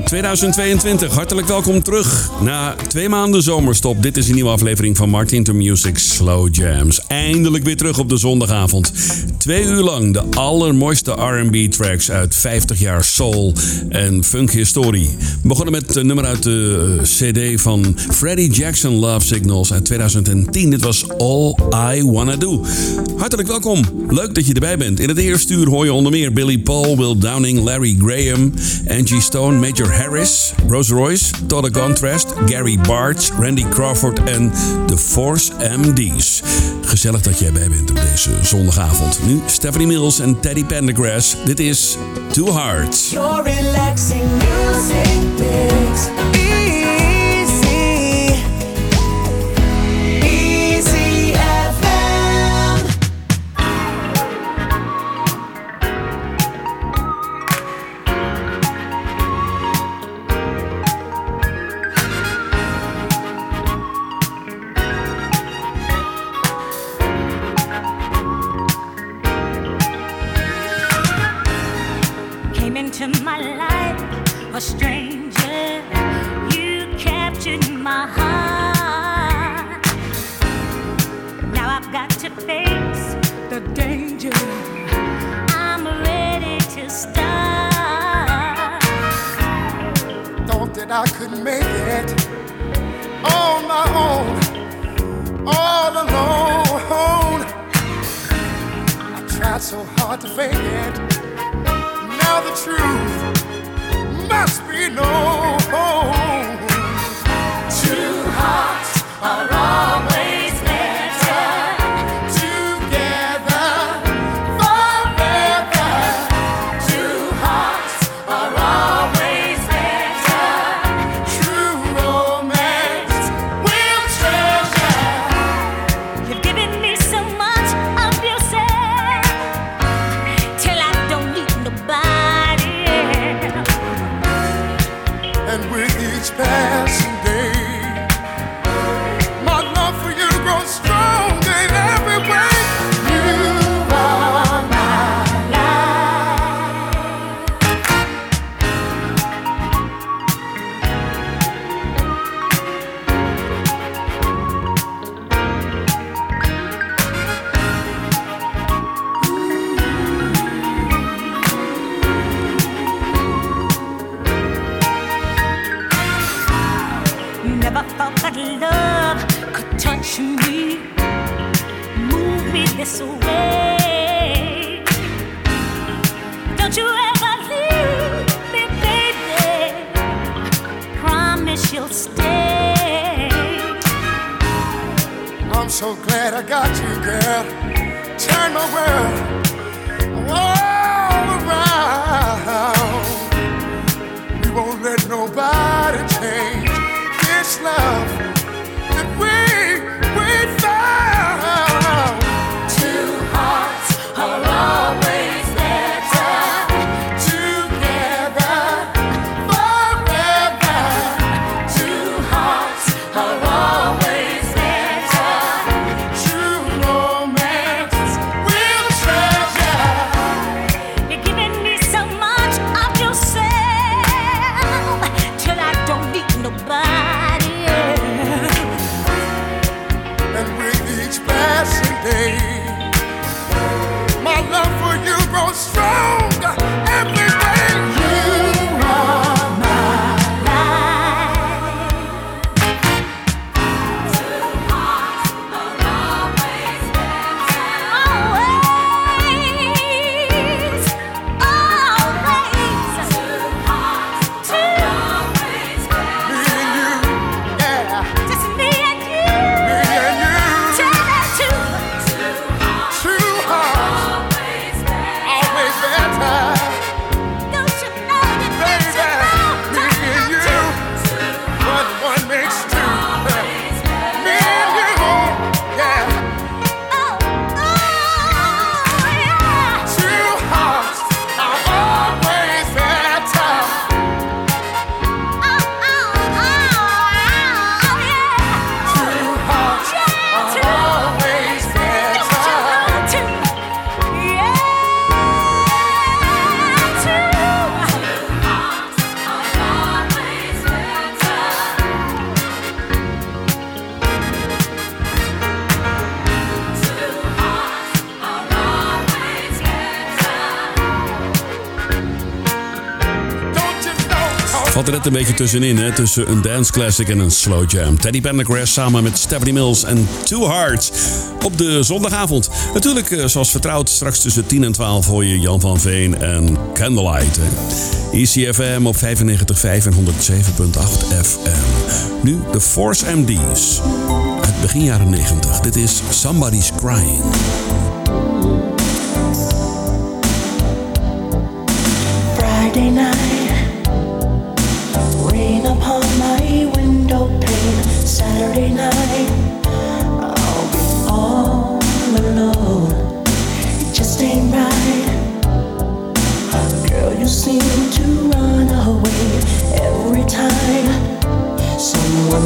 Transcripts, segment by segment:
2022. Hartelijk welkom terug na twee maanden zomerstop. Dit is een nieuwe aflevering van Martin to Music Slow Jams. Eindelijk weer terug op de zondagavond. Twee uur lang de allermooiste RB-tracks uit 50 jaar soul en funk historie. We begonnen met een nummer uit de eh, CD van Freddie Jackson Love Signals uit 2010. Dit was All I Wanna Do. Hartelijk welkom. Leuk dat je erbij bent. In het eerste uur hoor je onder meer Billy Paul, Will Downing, Larry Graham, Angie Stone, Major Harris, Rose Royce, Todd Contrast, Gary Bartz, Randy Crawford en The Force MD's. Gezellig dat jij erbij bent op deze zondagavond. Nu Stephanie Mills en Teddy Pendergrass. Dit is Two Hearts. Relaxing music. Into my life a stranger. You captured my heart. Now I've got to face the danger. I'm ready to start. Thought that I could make it on my own, all alone. I tried so hard to fake it. Now the truth must be known. Two hearts are Stay. I'm so glad I got you, girl. Turn my world all around. We won't let nobody change this love Valt er net een beetje tussenin, hè? Tussen een dance classic en een slow jam. Teddy Pendergrass samen met Stephanie Mills en Two Hearts op de zondagavond. Natuurlijk, eh, zoals vertrouwd, straks tussen 10 en 12 hoor je Jan van Veen en Candlelight. ECFM op 95.5 en 107.8 FM. Nu de Force MD's. Uit begin jaren 90. Dit is Somebody's Crying.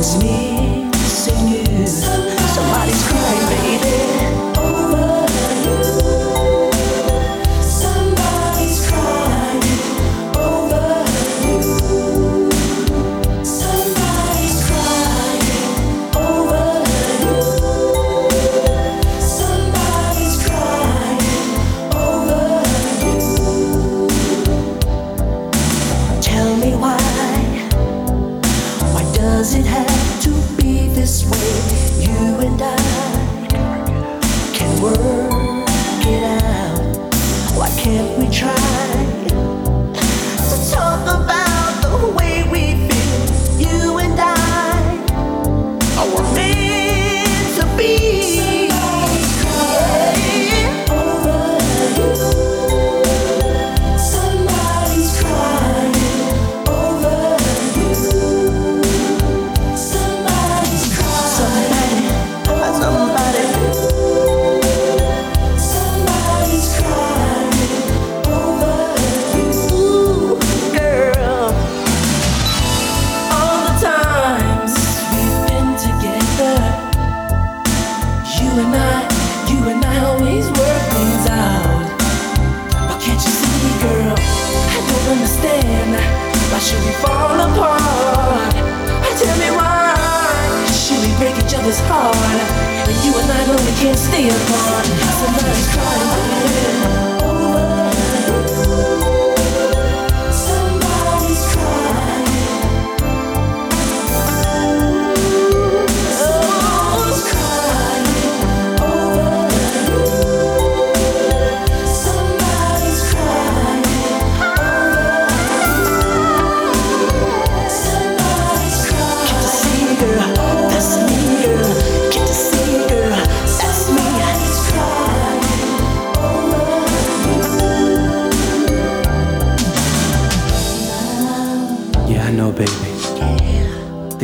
Someone's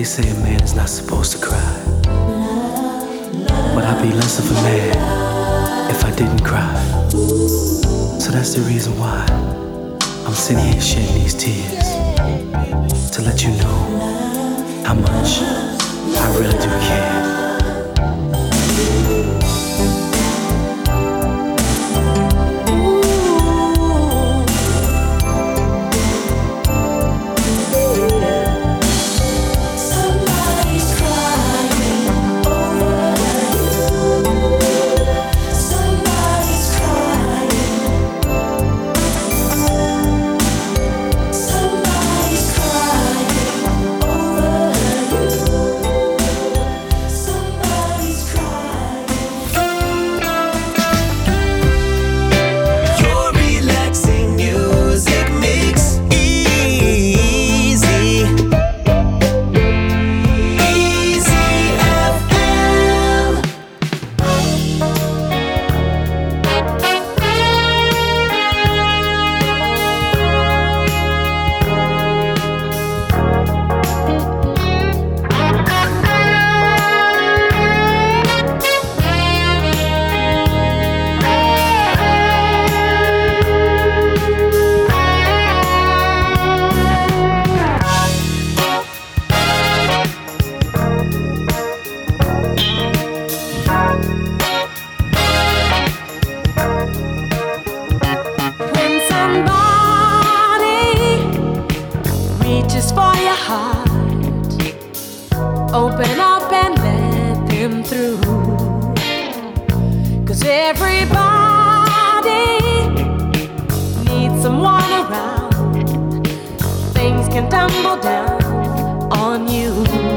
They say a man is not supposed to cry. But I'd be less of a man if I didn't cry. So that's the reason why I'm sitting here shedding these tears to let you know how much I really do care. through. Cause everybody needs someone around. Things can tumble down on you.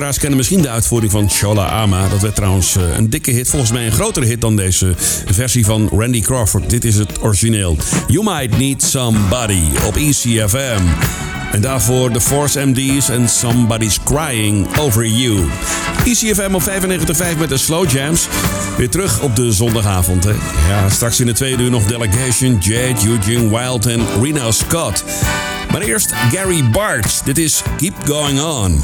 Luisteraars kennen misschien de uitvoering van Shola Ama. Dat werd trouwens eh, een dikke hit. Volgens mij een grotere hit dan deze versie van Randy Crawford. Dit is het origineel. You Might Need Somebody op ECFM. En daarvoor de Force MD's en Somebody's Crying Over You. ECFM op 95.5 met de Slow Jams. Weer terug op de zondagavond. Hè? Ja, straks in de tweede uur nog Delegation, Jade, Eugene Wild en Reno Scott. Maar eerst Gary Bartz. Dit is Keep Going On.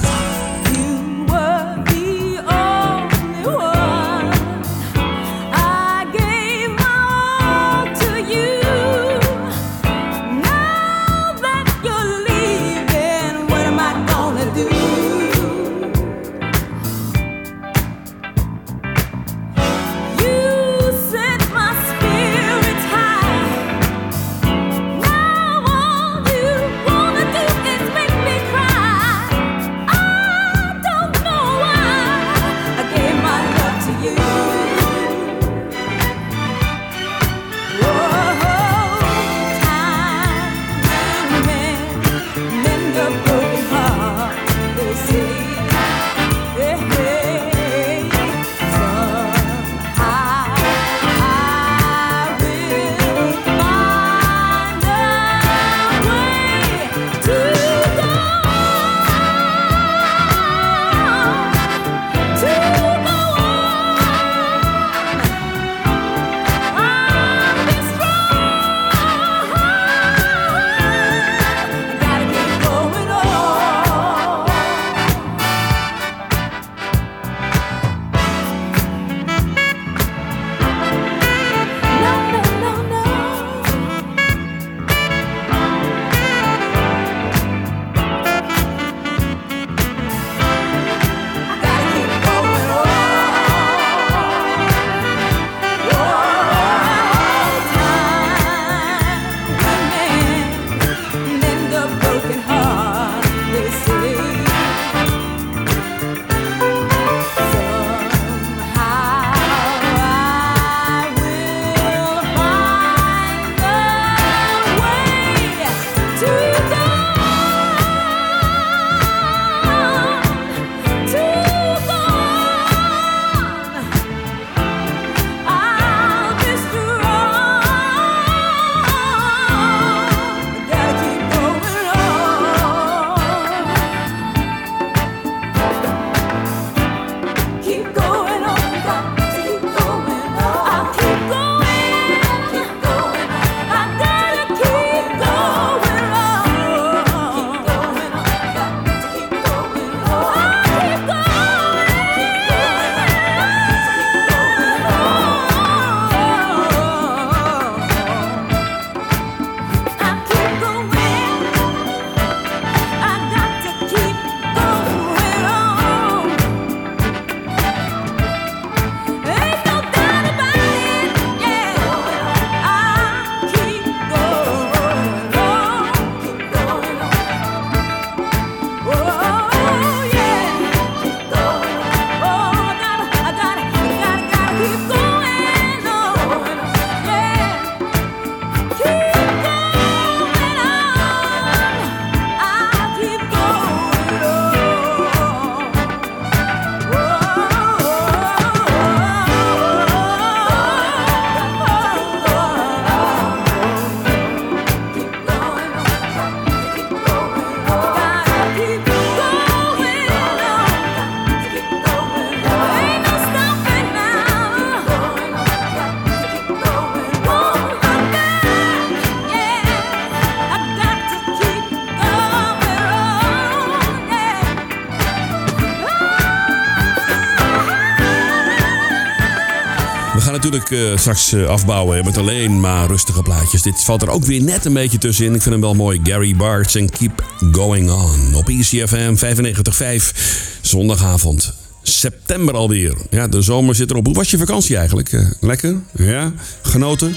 Natuurlijk eh, straks eh, afbouwen met alleen maar rustige plaatjes. Dit valt er ook weer net een beetje tussenin. Ik vind hem wel mooi. Gary Bartz en Keep Going On. Op E ECFM 95.5. Zondagavond. September alweer. Ja, de zomer zit erop. Hoe was je vakantie eigenlijk? Eh, lekker? Ja? Genoten?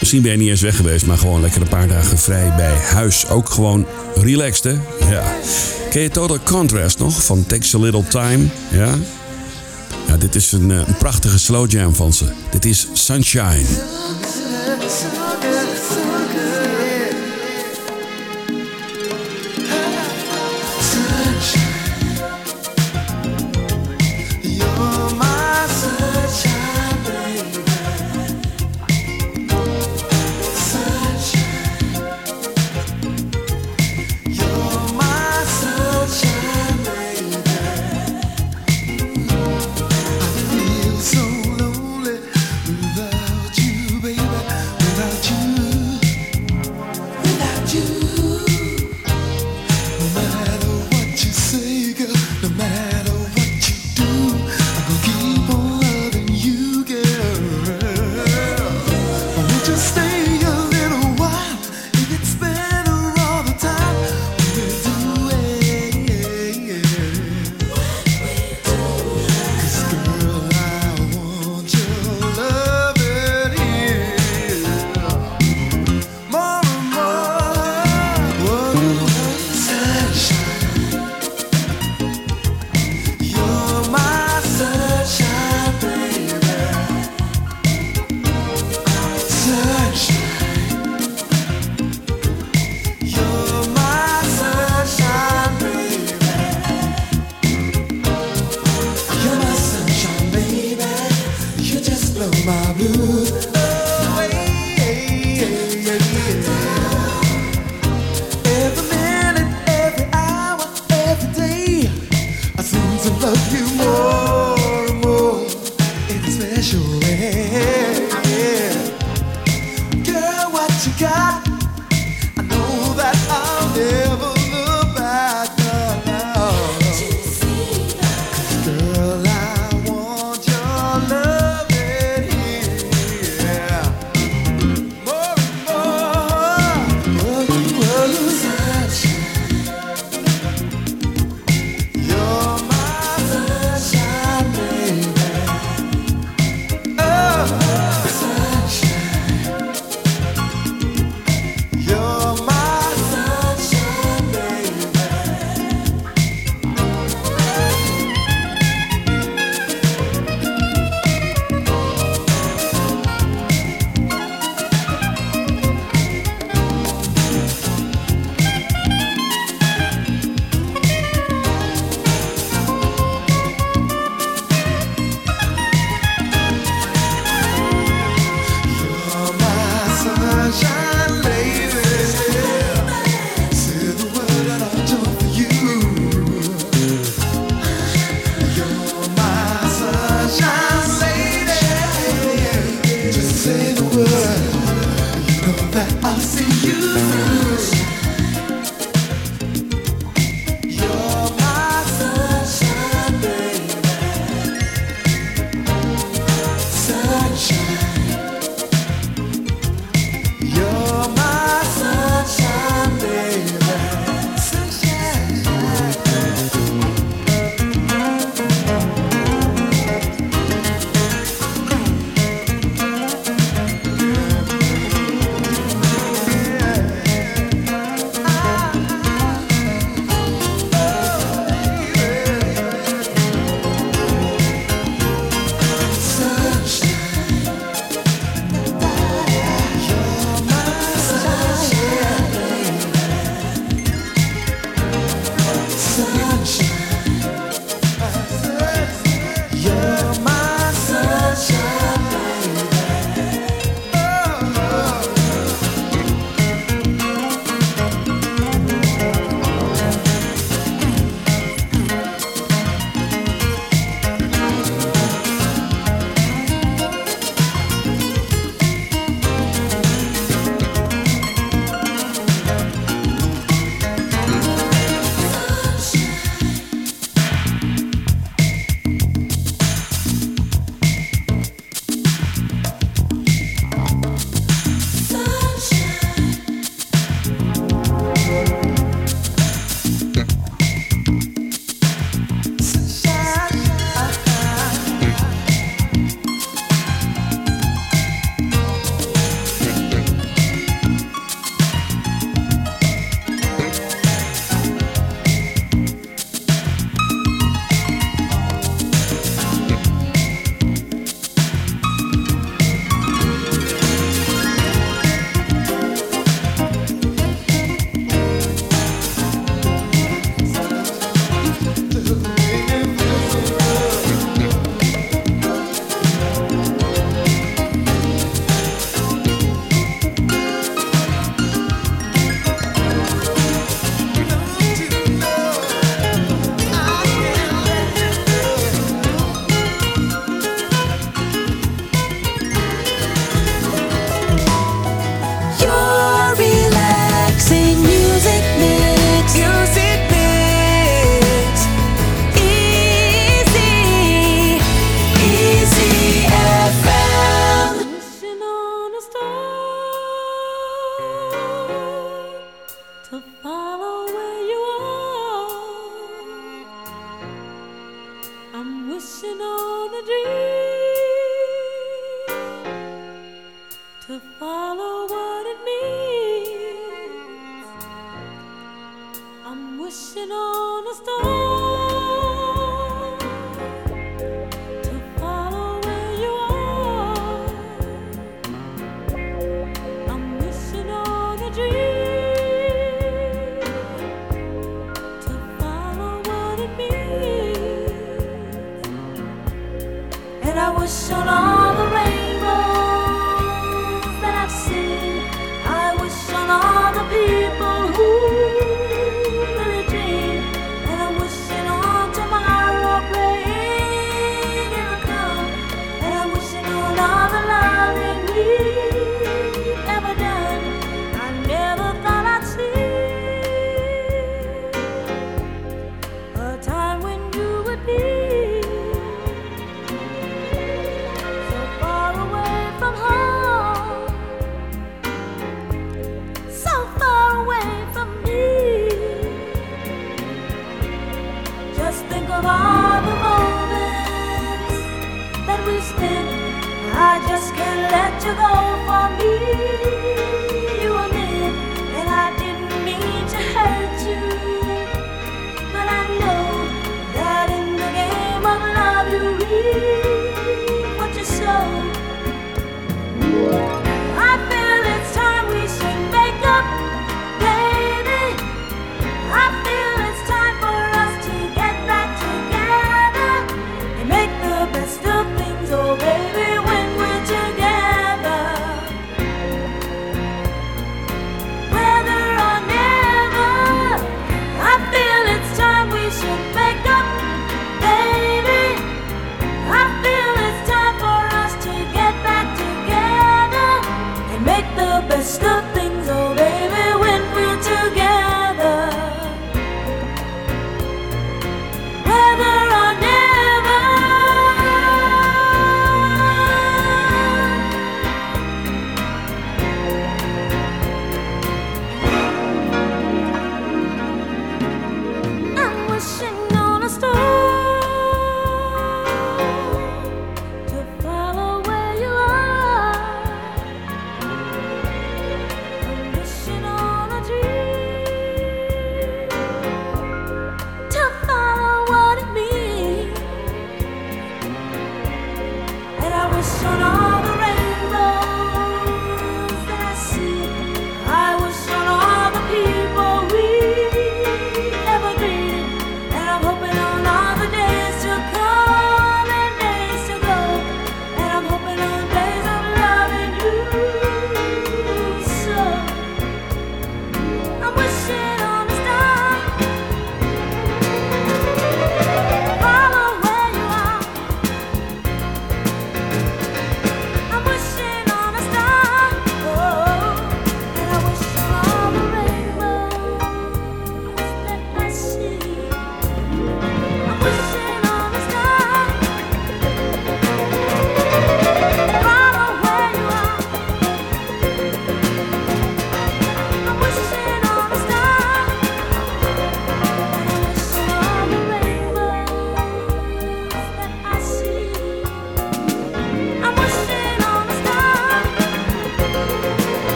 Misschien ben je niet eens weg geweest, maar gewoon lekker een paar dagen vrij bij huis. Ook gewoon relaxed, hè? Ja. Ken je Total Contrast nog? Van Takes a Little Time? Ja? Ja, dit is een, eh, een prachtige slow jam van ze. Dit is Sunshine. Sunshine.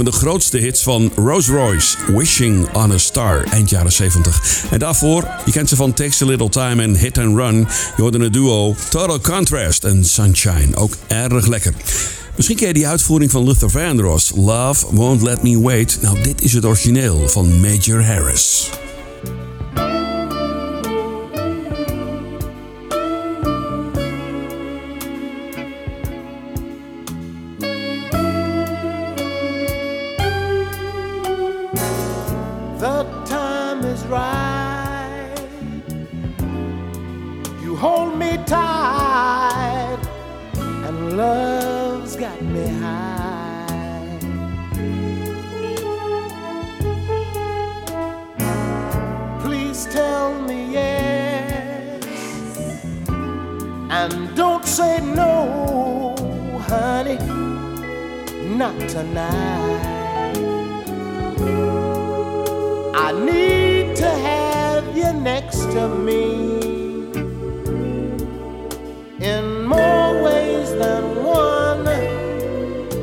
van de grootste hits van Rolls Royce, Wishing on a Star, eind jaren 70. En daarvoor, je kent ze van Takes a Little Time en Hit and Run. Je hoorde een duo Total Contrast en Sunshine, ook erg lekker. Misschien ken je die uitvoering van Luther Vandross, Love Won't Let Me Wait. Nou, dit is het origineel van Major Harris. not tonight. I need to have you next to me in more ways than one,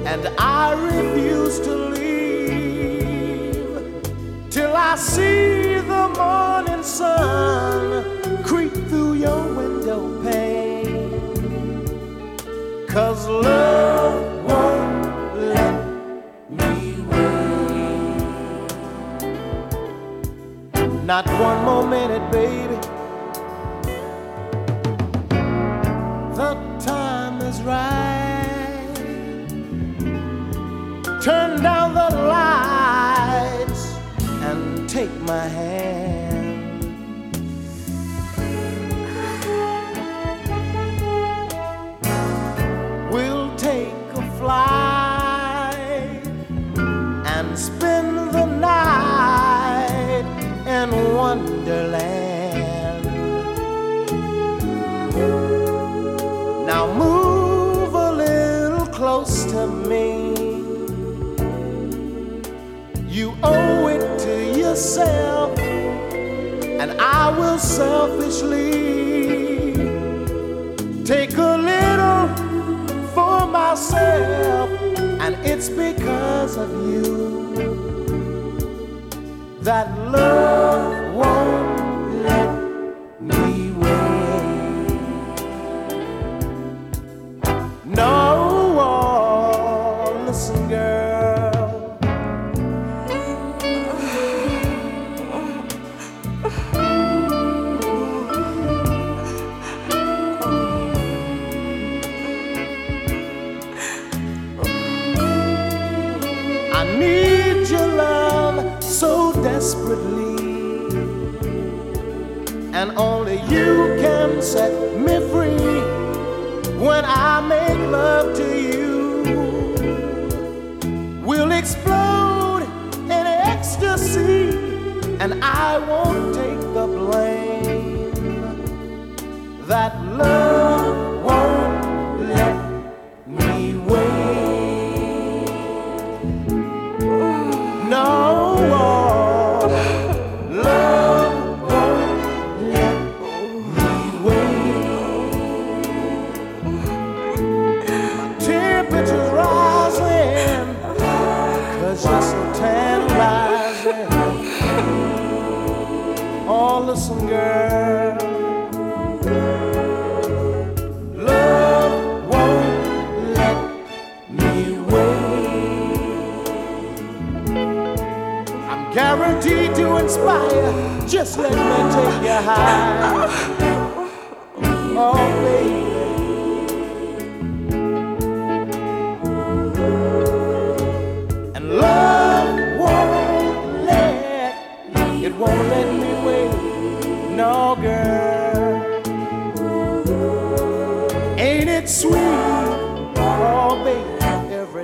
and I refuse to leave till I see the morning sun creep through your window pane. Cause love. Not one more minute, baby. The time is right. Turn down the lights and take my hand. Wonderland. Now move a little close to me. You owe it to yourself, and I will selfishly take a little for myself, and it's because of you that love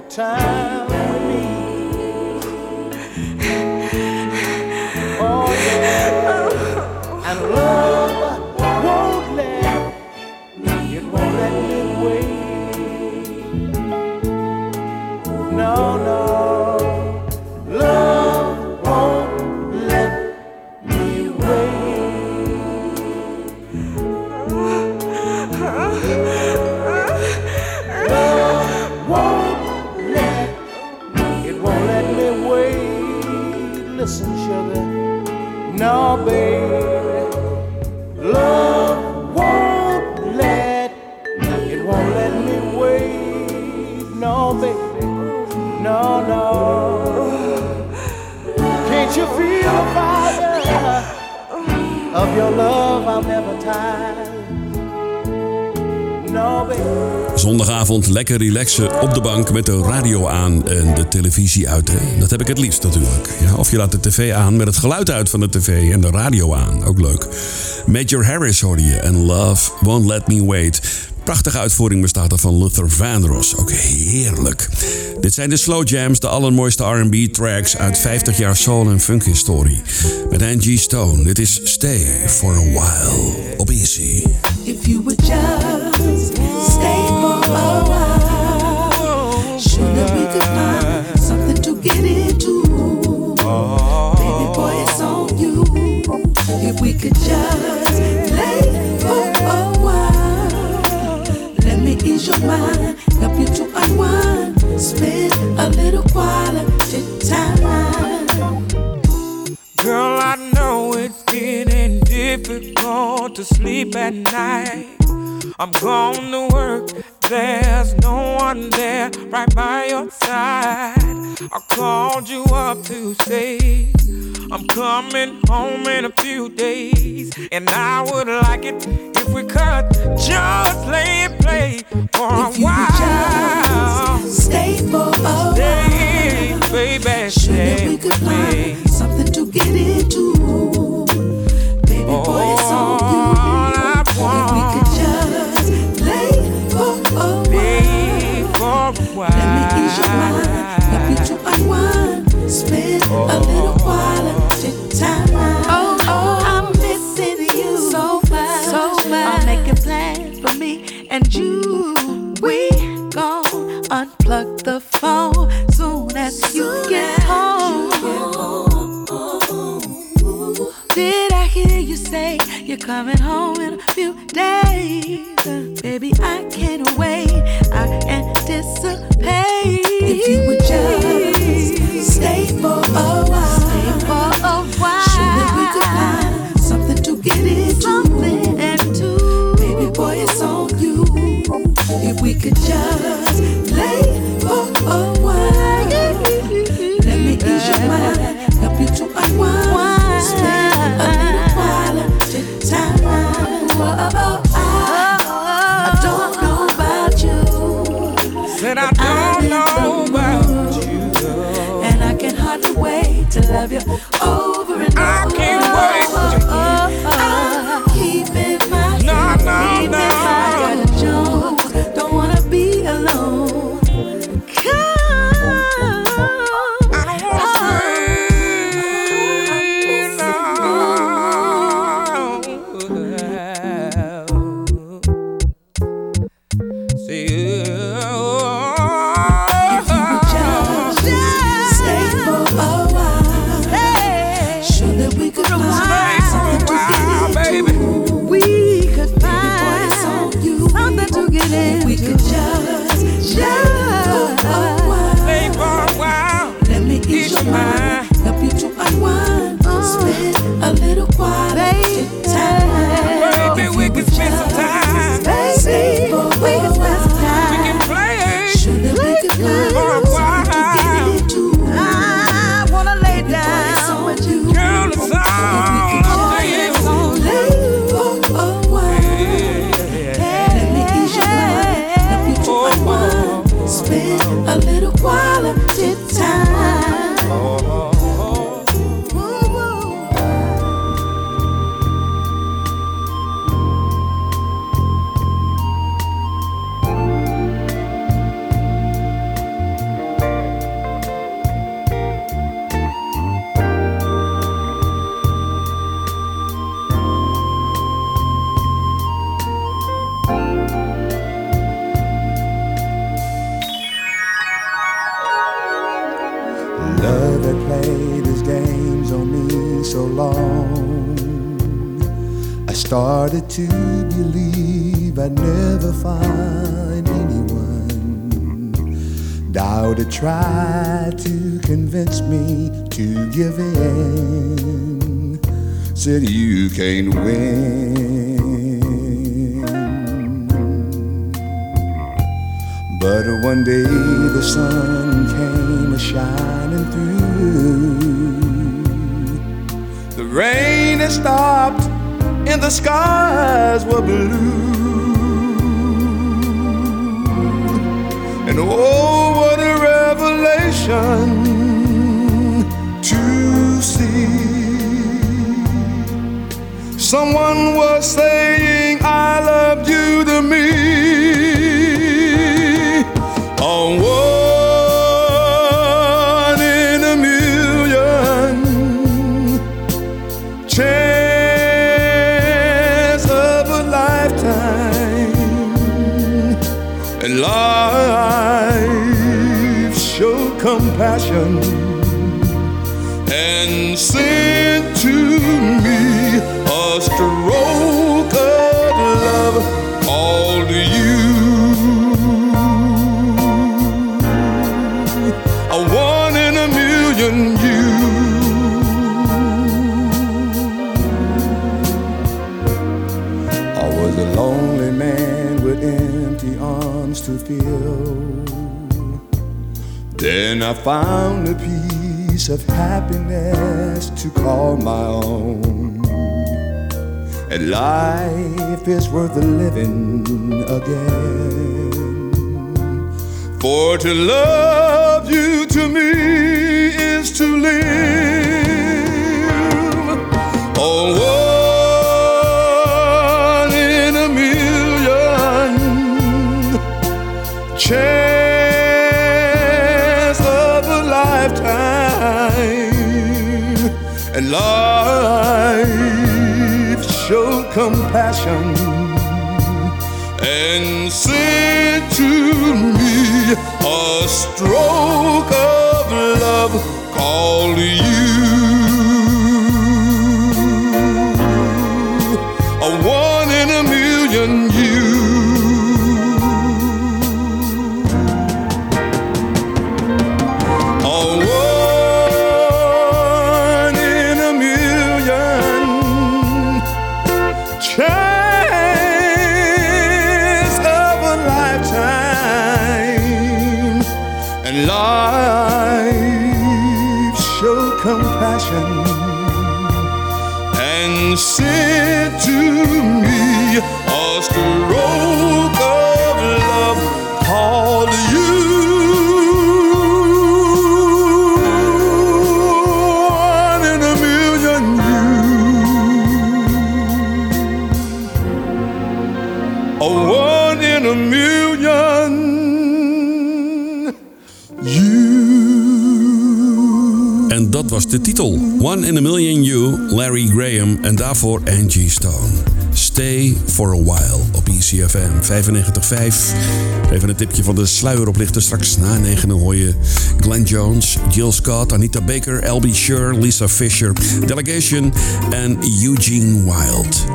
time Zondagavond lekker relaxen op de bank met de radio aan en de televisie uit. Dat heb ik het liefst natuurlijk. Ja, of je laat de tv aan met het geluid uit van de tv en de radio aan. Ook leuk. Major Harris hoorde je en Love Won't Let Me Wait. Prachtige uitvoering bestaat er van Luther Vandross. Ook heerlijk. Dit zijn de slow jams, de allermooiste R&B tracks uit 50 jaar soul en funk historie. Met Angie Stone. Dit is Stay for a While op Easy. If you we find something to get into. Baby boy, it's on you. If we could just play for a while, let me ease your mind, help you to unwind, spend a little quality time. Girl, I know it's getting difficult to sleep at night. I'm work, there's no one there right by your side. I called you up to say I'm coming home in a few days, and I would like it if we could just lay and play for If a while. stay for that I don't know about you. And I can hardly wait to love you. Oh. started to believe I'd never find anyone. Doubter tried to convince me to give in. Said you can't win. But one day the sun came a shining through. The rain had stopped and the skies were blue. And oh, what a revelation to see! Someone was saying, I loved you. to feel, Then I found a piece of happiness to call my own. And life is worth living again. For to love you to me is to live. Oh, oh. chance of a lifetime, and life show compassion and send to me a stroke of love. Call you. One in a million you. En dat was de titel. One in a Million You, Larry Graham en daarvoor Angie Stone. Stay for a while op ECFM 95.5. Even een tipje van de sluieroplichter. Straks na 9 hoor je Glenn Jones, Jill Scott, Anita Baker, L.B. Sure, Lisa Fisher, Delegation en Eugene Wild.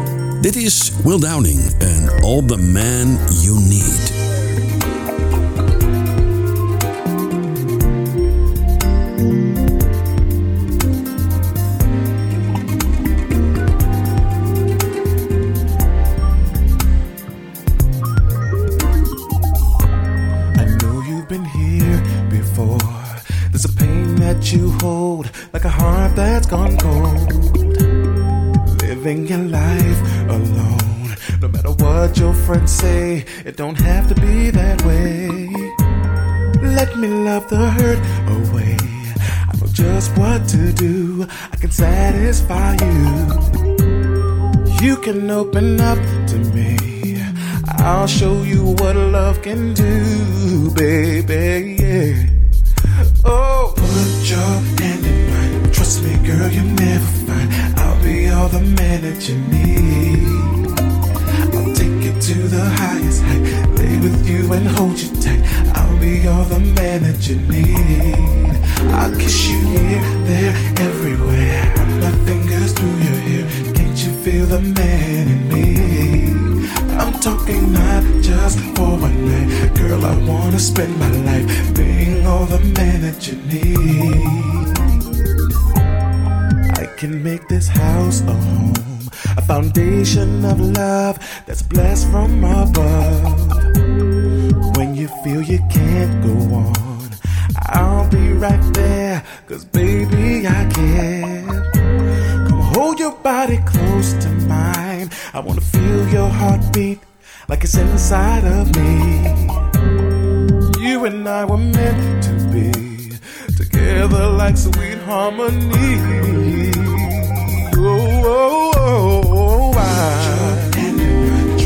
Dit is Will Downing en All the Man You Need. I know you've been here before. There's a pain that you hold, like a heart that's gone cold. Living your life what your friends say, it don't have to be that way. Let me love the hurt away. I know just what to do, I can satisfy you. You can open up to me. I'll show you what love can do, baby. Yeah. Oh, put your hand in mine. Trust me, girl, you'll never find. I'll be all the man that you need. To the highest height. Lay with you and hold you tight. I'll be all the man that you need. I'll kiss you here, there, everywhere. Run my fingers through your hair. Can't you feel the man in me? I'm talking not just for one night. Girl, I wanna spend my life being all the man that you need. I can make this house a home, a foundation of love that's blessed from above. When you feel you can't go on, I'll be right there, cause baby, I care. Come hold your body close to mine. I wanna feel your heartbeat like it's inside of me. You and I were meant to be together like sweet harmony. Oh, oh, oh, oh,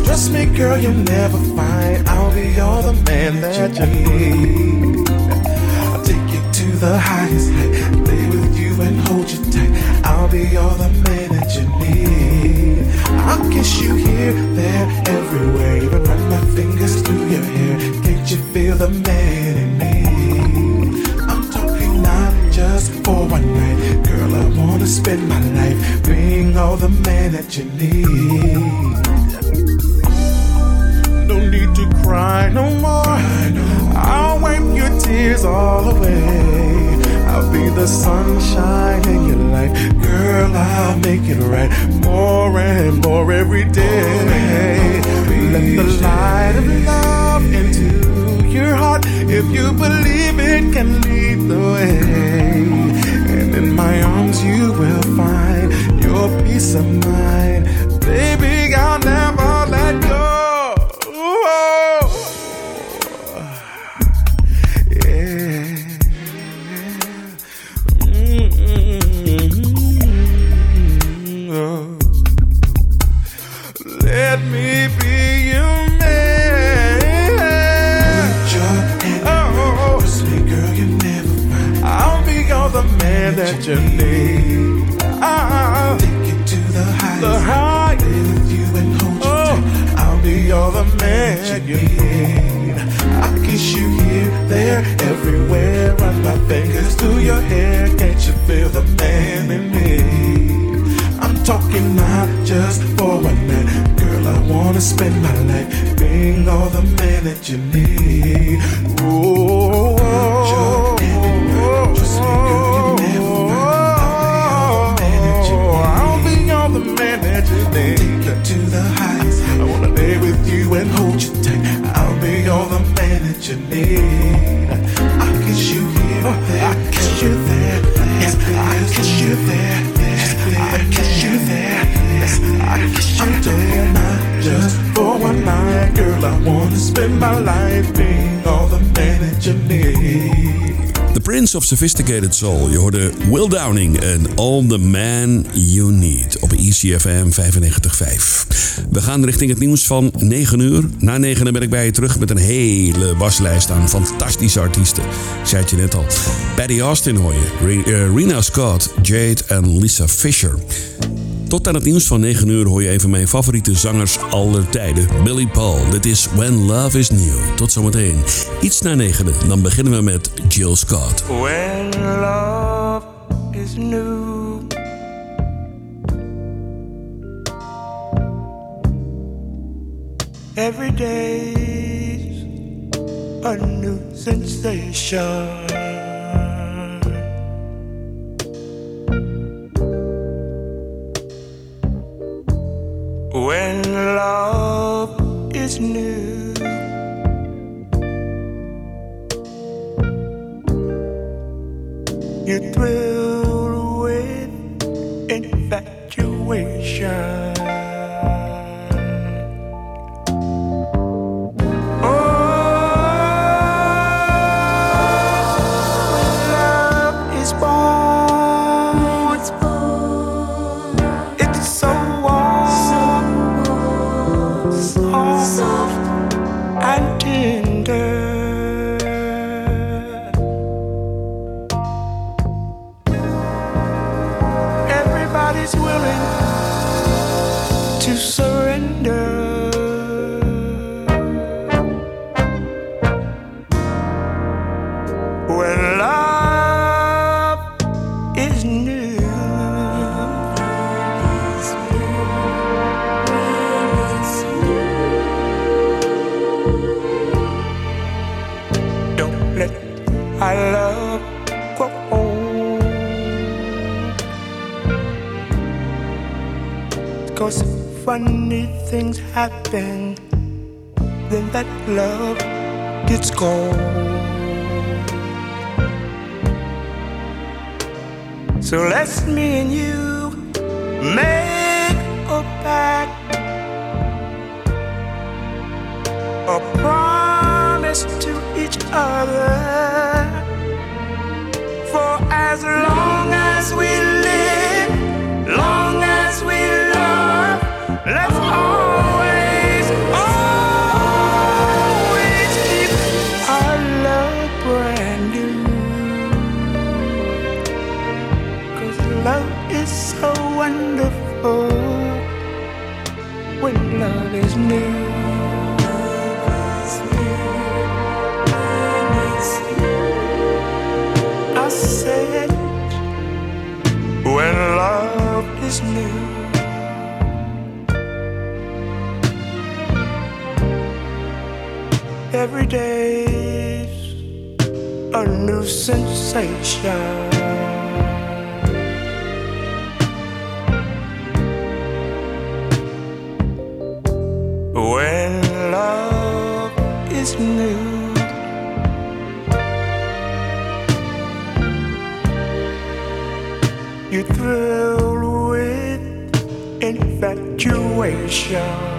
trust me, girl, you'll never find. I'll be all the man that you need. I'll take you to the highest height, lay with you and hold you tight. I'll be all the man that you need. I'll kiss you here, there, everywhere. Even run my fingers through your hair. Can't you feel the man in me? Just for one night, girl. I wanna spend my life being all the man that you need. No need to cry no more. I'll wipe your tears all away. I'll be the sunshine in your life. Girl, I'll make it right more and more every day. Let the light of love into your heart. If you believe it can lead the way. And in my arms you will find your peace of mind. Baby, Sophisticated Soul. Je hoorde Will Downing en All the Man You Need op ECFM 95.5. We gaan richting het nieuws van 9 uur. Na 9 ben ik bij je terug met een hele waslijst aan fantastische artiesten. Ik zei het je net al. Patty Austin hoor je. Eh, Rena Scott, Jade en Lisa Fisher. Tot aan het nieuws van 9 uur hoor je een van mijn favoriete zangers aller tijden, Billy Paul. Dit is When Love Is New. Tot zometeen. Iets na 9, dan beginnen we met Jill Scott. When love is new. Every day's a new sensation. When love is new. You're thrilled with infatuation. Cause funny things happen, then that love gets cold. So let's me and you make a pact, a promise to each other. For as long as we let's always, always keep our love brand new. Cause love is so wonderful when love is new. I said, when love is new. Every day's a new sensation. When love is new. You thrill with infatuation.